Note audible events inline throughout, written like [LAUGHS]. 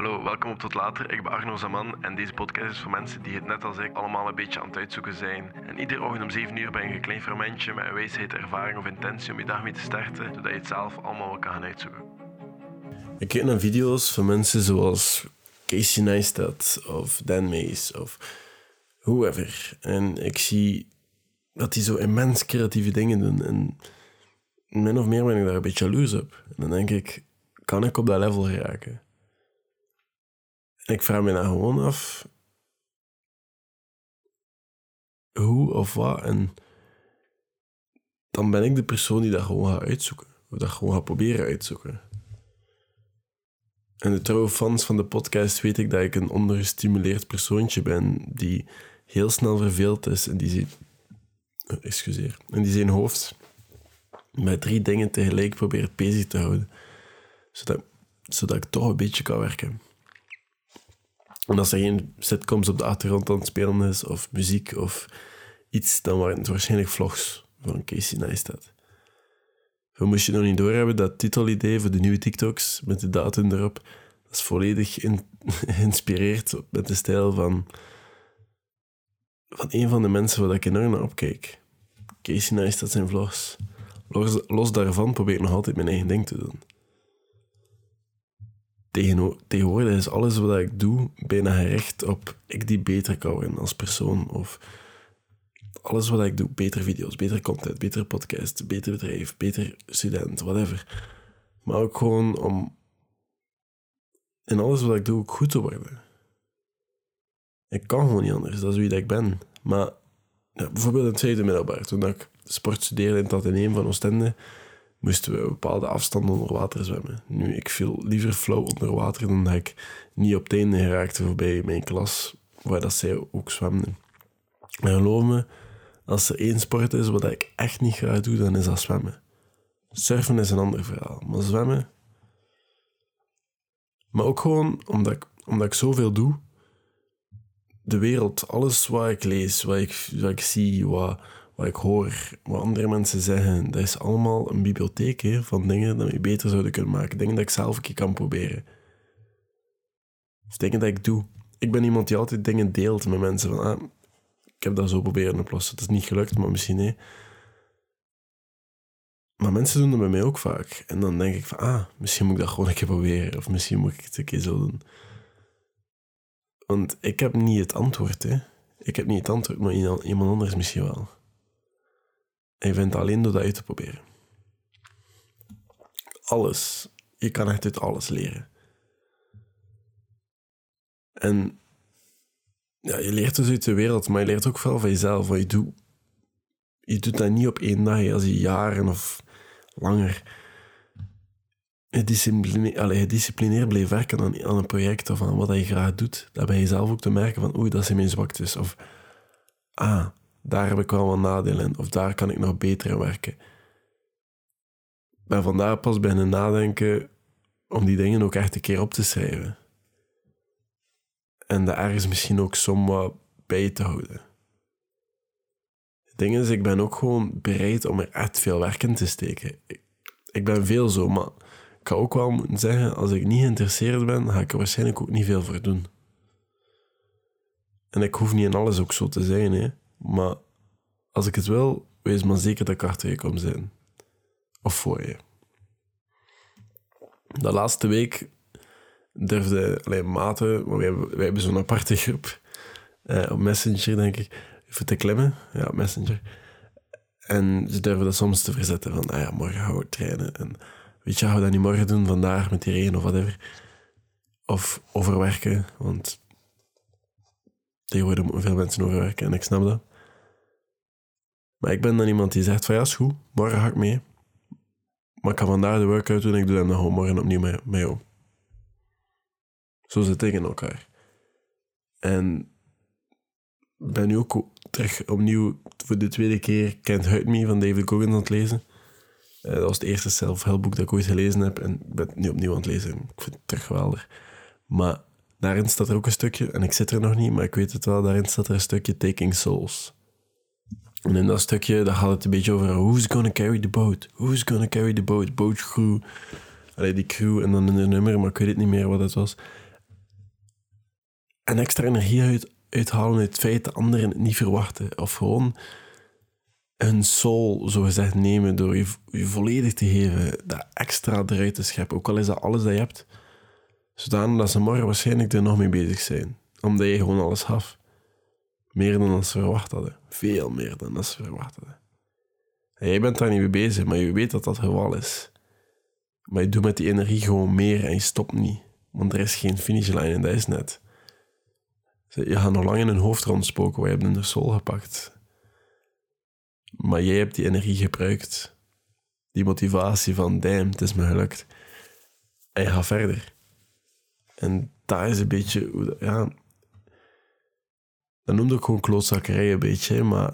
Hallo, welkom op Tot Later. Ik ben Arno Zaman en deze podcast is voor mensen die het net als ik allemaal een beetje aan het uitzoeken zijn. En iedere ochtend om 7 uur ben je een klein fermentje met een wijsheid, ervaring of intentie om je dag mee te starten, zodat je het zelf allemaal wel kan gaan uitzoeken. Ik kijk naar video's van mensen zoals Casey Neistat of Dan Mays of whoever. En ik zie dat die zo immens creatieve dingen doen. En min of meer ben ik daar een beetje jaloers op. En dan denk ik, kan ik op dat level geraken? En ik vraag me dan gewoon af hoe of wat. En dan ben ik de persoon die dat gewoon gaat uitzoeken. Of dat gewoon gaat proberen uitzoeken. En de trouwe fans van de podcast weet ik dat ik een ondergestimuleerd persoontje ben die heel snel verveeld is en die, zie- eh, excuseer, en die zijn hoofd met drie dingen tegelijk probeert bezig te houden, zodat, zodat ik toch een beetje kan werken. Als er geen sitcoms op de achtergrond aan het spelen is, of muziek of iets, dan waren het waarschijnlijk vlogs van Casey Neistat. We moest je nog niet doorhebben, dat titelidee voor de nieuwe TikToks met de datum erop, dat is volledig [LAUGHS] geïnspireerd met de stijl van, van een van de mensen waar ik enorm naar opkijk. Casey Neistat zijn vlogs. Los, los daarvan probeer ik nog altijd mijn eigen ding te doen. Tegenwoordig is alles wat ik doe bijna gericht op ik die beter kan worden als persoon. Of alles wat ik doe, betere video's, betere content, betere podcast, beter bedrijf, beter student, whatever. Maar ook gewoon om in alles wat ik doe ook goed te worden. Ik kan gewoon niet anders, dat is wie dat ik ben. Maar bijvoorbeeld in het tweede middelbaar, toen ik sport studeerde in het ateneum van Oostende, moesten we bepaalde afstand onder water zwemmen. Nu, ik viel liever flauw onder water dan dat ik niet op einde geraakte voorbij mijn klas, waar dat zij ook zwemden. En geloof me, als er één sport is wat ik echt niet graag doe, dan is dat zwemmen. Surfen is een ander verhaal, maar zwemmen... Maar ook gewoon omdat ik, omdat ik zoveel doe, de wereld, alles wat ik lees, wat ik, wat ik zie, wat, wat ik hoor, wat andere mensen zeggen, dat is allemaal een bibliotheek hè, van dingen dat we beter zouden kunnen maken. Dingen dat ik zelf een keer kan proberen. Of dingen dat ik doe. Ik ben iemand die altijd dingen deelt met mensen. Van, ah, ik heb dat zo proberen oplossen. Het is niet gelukt, maar misschien nee. Maar mensen doen dat bij mij ook vaak. En dan denk ik van, ah, misschien moet ik dat gewoon een keer proberen. Of misschien moet ik het een keer zo doen. Want ik heb niet het antwoord, hè. Ik heb niet het antwoord, maar iemand anders misschien wel. En je vindt alleen door dat uit te proberen. Alles. Je kan echt uit alles leren. En ja, je leert dus uit de wereld, maar je leert ook veel van jezelf. Wat je doet. Je doet dat niet op één dag, als je jaren of langer gedisciplineerd, blijft werken aan, aan een project of aan wat je graag doet, dan ben je zelf ook te merken van oei, dat zijn mijn zwaktes. Of ah, daar heb ik wel wat nadelen in. Of daar kan ik nog beter in werken. Ben vandaar pas beginnen nadenken om die dingen ook echt een keer op te schrijven. En daar ergens misschien ook somewhat bij te houden. Het ding is, ik ben ook gewoon bereid om er echt veel werk in te steken. Ik, ben veel zo, maar ik ga ook wel moeten zeggen, als ik niet geïnteresseerd ben, ga ik er waarschijnlijk ook niet veel voor doen. En ik hoef niet in alles ook zo te zijn, hè. Maar als ik het wil, wees maar zeker dat ik achter je kom zijn. Of voor je. De laatste week durfde alleen maten, maar wij hebben, hebben zo'n aparte groep eh, op Messenger, denk ik, even te klimmen. Ja, Messenger. En ze durven dat soms te verzetten van, ah ja, morgen gaan we trainen. En weet je, gaan we dat niet morgen doen, vandaag met die regen of whatever. Of overwerken, want tegenwoordig moeten veel mensen overwerken en ik snap dat. Maar ik ben dan iemand die zegt van ja, is goed, morgen ga ik mee. Maar ik ga vandaag de workout doen en ik doe dan morgen opnieuw met jou. Zo zit ik in elkaar. En ben nu ook terug opnieuw voor de tweede keer Can't Hurt Me van David Goggins aan het lezen. Eh, dat was het eerste self-help boek dat ik ooit gelezen heb en ik ben het nu opnieuw aan het lezen. Ik vind het terug geweldig. Maar daarin staat er ook een stukje, en ik zit er nog niet, maar ik weet het wel, daarin staat er een stukje Taking Souls. En in dat stukje, daar gaat het een beetje over who's gonna carry the boat? Who's gonna carry the boat? Boat crew. Allee, die crew en dan de nummer, maar ik weet het niet meer wat het was. en extra energie uit, uithalen uit het feit dat anderen het niet verwachten. Of gewoon hun soul, zo gezegd, nemen door je, je volledig te geven, dat extra eruit te scheppen. Ook al is dat alles dat je hebt, zodanig dat ze morgen waarschijnlijk er nog mee bezig zijn. Omdat je gewoon alles gaf. Meer dan ze verwacht hadden. Veel meer dan ze verwacht hadden. En jij bent daar niet mee bezig, maar je weet dat dat geval is. Maar je doet met die energie gewoon meer en je stopt niet. Want er is geen finishlijn en dat is net. Je gaat nog lang in een hoofd rondspoken, waar je hebt de soul gepakt. Maar jij hebt die energie gebruikt. Die motivatie van, damn, het is me gelukt. En je gaat verder. En daar is een beetje, ja... Dat noemde ik gewoon klootzakkerij een beetje, maar...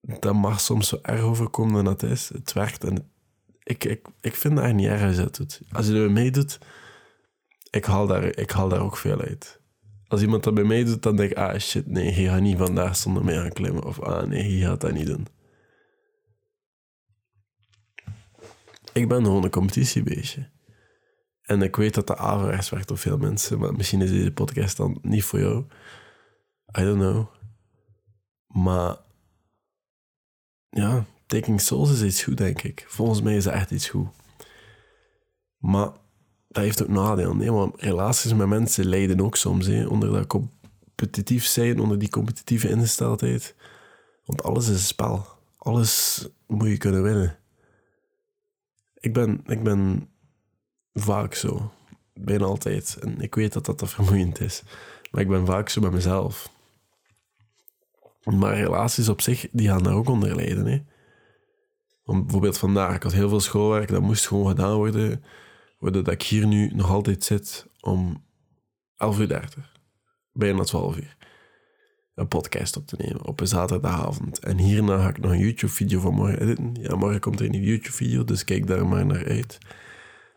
Dat mag soms zo erg overkomen dan dat is. Het werkt en ik, ik, ik vind dat echt niet erg als je dat doet. Als je er mee doet, ik haal, daar, ik haal daar ook veel uit als iemand dat bij mij dan denk ik, ah shit, nee, je gaat niet vandaag zonder mij gaan klimmen. Of ah nee, je gaat dat niet doen. Ik ben gewoon een competitiebeestje. En ik weet dat dat averechts werkt op veel mensen, maar misschien is deze podcast dan niet voor jou. I don't know. Maar ja, Taking Souls is iets goed, denk ik. Volgens mij is dat echt iets goed. Maar dat heeft ook nadeel. Nee, want relaties met mensen lijden ook soms hè, onder dat competitief zijn, onder die competitieve ingesteldheid. Want alles is een spel. Alles moet je kunnen winnen. Ik ben, ik ben vaak zo. Bijna altijd. En ik weet dat dat, vermoeiend is. Maar ik ben vaak zo met mezelf. Maar relaties op zich, die gaan daar ook onder lijden. Hè. Want bijvoorbeeld vandaag, ik had heel veel schoolwerk, dat moest gewoon gedaan worden waardoor dat ik hier nu nog altijd zit om 11 uur 30, bijna 12 uur, een podcast op te nemen op een zaterdagavond. En hierna ga ik nog een YouTube-video van morgen editen. Ja, morgen komt er een nieuwe YouTube-video, dus kijk daar maar naar uit.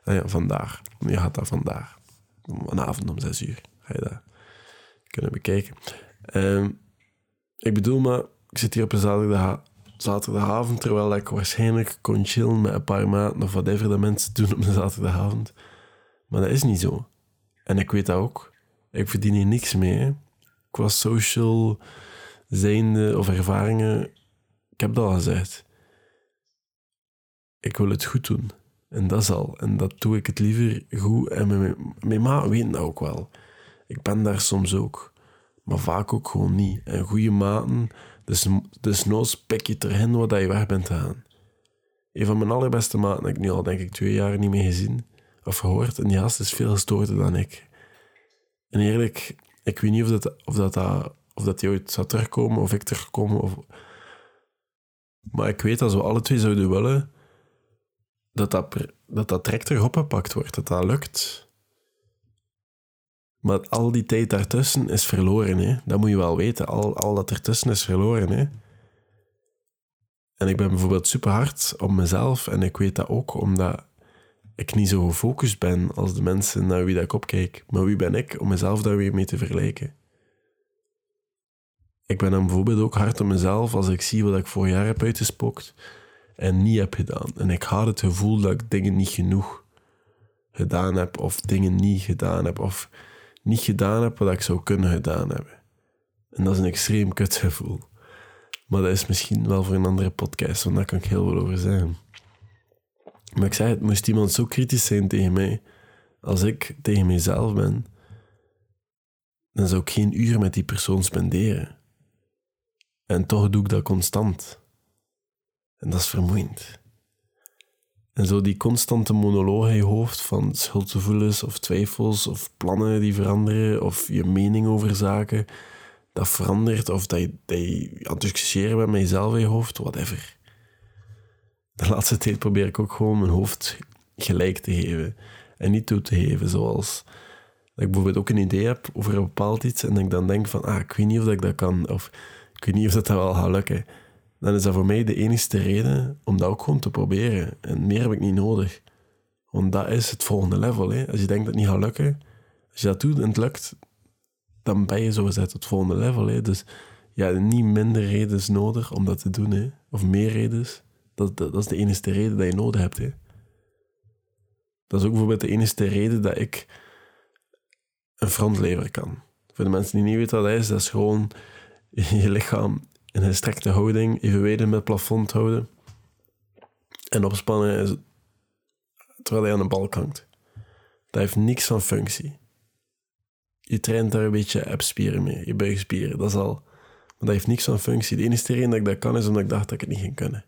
Ah ja, vandaag. Je gaat dat vandaag. Vanavond om 6 uur ga je dat kunnen bekijken. Um, ik bedoel maar, ik zit hier op een zaterdag zaterdagavond, terwijl ik waarschijnlijk kon chillen met een paar maanden of whatever dat mensen doen op een zaterdagavond. Maar dat is niet zo. En ik weet dat ook. Ik verdien hier niks mee. Qua social zijnde of ervaringen, ik heb dat al gezegd. Ik wil het goed doen. En dat is al. En dat doe ik het liever goed. En mijn, mijn ma weet dat ook wel. Ik ben daar soms ook. Maar vaak ook gewoon niet. En goede maten dus, noods pik je erin wat je weg bent gaan. Een van mijn allerbeste maten heb ik nu al, denk ik, twee jaar niet meer gezien of gehoord. En die gast is veel gestoorder dan ik. En eerlijk, ik weet niet of dat, of dat, of dat die ooit zou terugkomen of ik terugkomen. Of... Maar ik weet dat we alle twee zouden willen dat dat, dat, dat direct terug opgepakt wordt, dat dat lukt. Maar al die tijd daartussen is verloren. Hè? Dat moet je wel weten. Al, al dat ertussen is verloren. Hè? En ik ben bijvoorbeeld super hard op mezelf. En ik weet dat ook omdat ik niet zo gefocust ben als de mensen naar wie dat ik opkijk. Maar wie ben ik om mezelf daar weer mee te vergelijken? Ik ben dan bijvoorbeeld ook hard op mezelf als ik zie wat ik vorig jaar heb uitgespookt en niet heb gedaan. En ik had het gevoel dat ik dingen niet genoeg gedaan heb of dingen niet gedaan heb of niet gedaan heb wat ik zou kunnen gedaan hebben. En dat is een extreem kutgevoel. Maar dat is misschien wel voor een andere podcast, want daar kan ik heel veel over zeggen. Maar ik zei, het moest iemand zo kritisch zijn tegen mij, als ik tegen mijzelf ben, dan zou ik geen uur met die persoon spenderen. En toch doe ik dat constant. En dat is vermoeiend. En zo die constante monoloog in je hoofd van schuldgevoelens of twijfels of plannen die veranderen of je mening over zaken, dat verandert of dat je, dat je aan het discussiëren bent met jezelf in je hoofd, whatever. De laatste tijd probeer ik ook gewoon mijn hoofd gelijk te geven en niet toe te geven, zoals dat ik bijvoorbeeld ook een idee heb over een bepaald iets en ik dan denk van, ah, ik weet niet of ik dat kan of ik weet niet of dat, dat wel gaat lukken dan is dat voor mij de enige reden om dat ook gewoon te proberen. En meer heb ik niet nodig. Want dat is het volgende level. Hè. Als je denkt dat het niet gaat lukken, als je dat doet en het lukt, dan ben je zo het volgende level. Hè. Dus ja, niet minder redenen nodig om dat te doen. Hè. Of meer redenen. Dat, dat, is de enige reden dat je nodig hebt. Hè. Dat is ook bijvoorbeeld de enige reden dat ik een frontlever kan. Voor de mensen die niet weten wat dat is, dat is gewoon [LAUGHS] je lichaam een strekte houding, evenwedig met het plafond houden en opspannen terwijl hij aan een balk hangt. Dat heeft niks van functie. Je traint daar een beetje abspieren mee, je buigspieren, dat is al. Maar dat heeft niks van functie. De enige reden dat ik dat kan is omdat ik dacht dat ik het niet ging kunnen.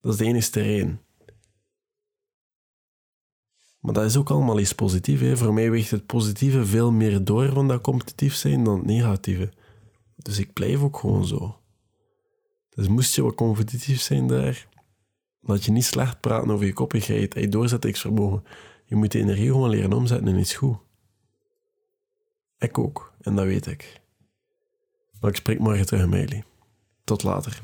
Dat is de enige reden. Maar dat is ook allemaal iets positiefs. Voor mij weegt het positieve veel meer door van dat competitief zijn dan het negatieve. Dus ik blijf ook gewoon zo. Dus moest je wat competitief zijn daar, laat je niet slecht praten over je koppigheid en je doorzettingsvermogen. Je moet de energie gewoon leren omzetten in iets goed. Ik ook, en dat weet ik. Maar ik spreek morgen terug, Meili. Tot later.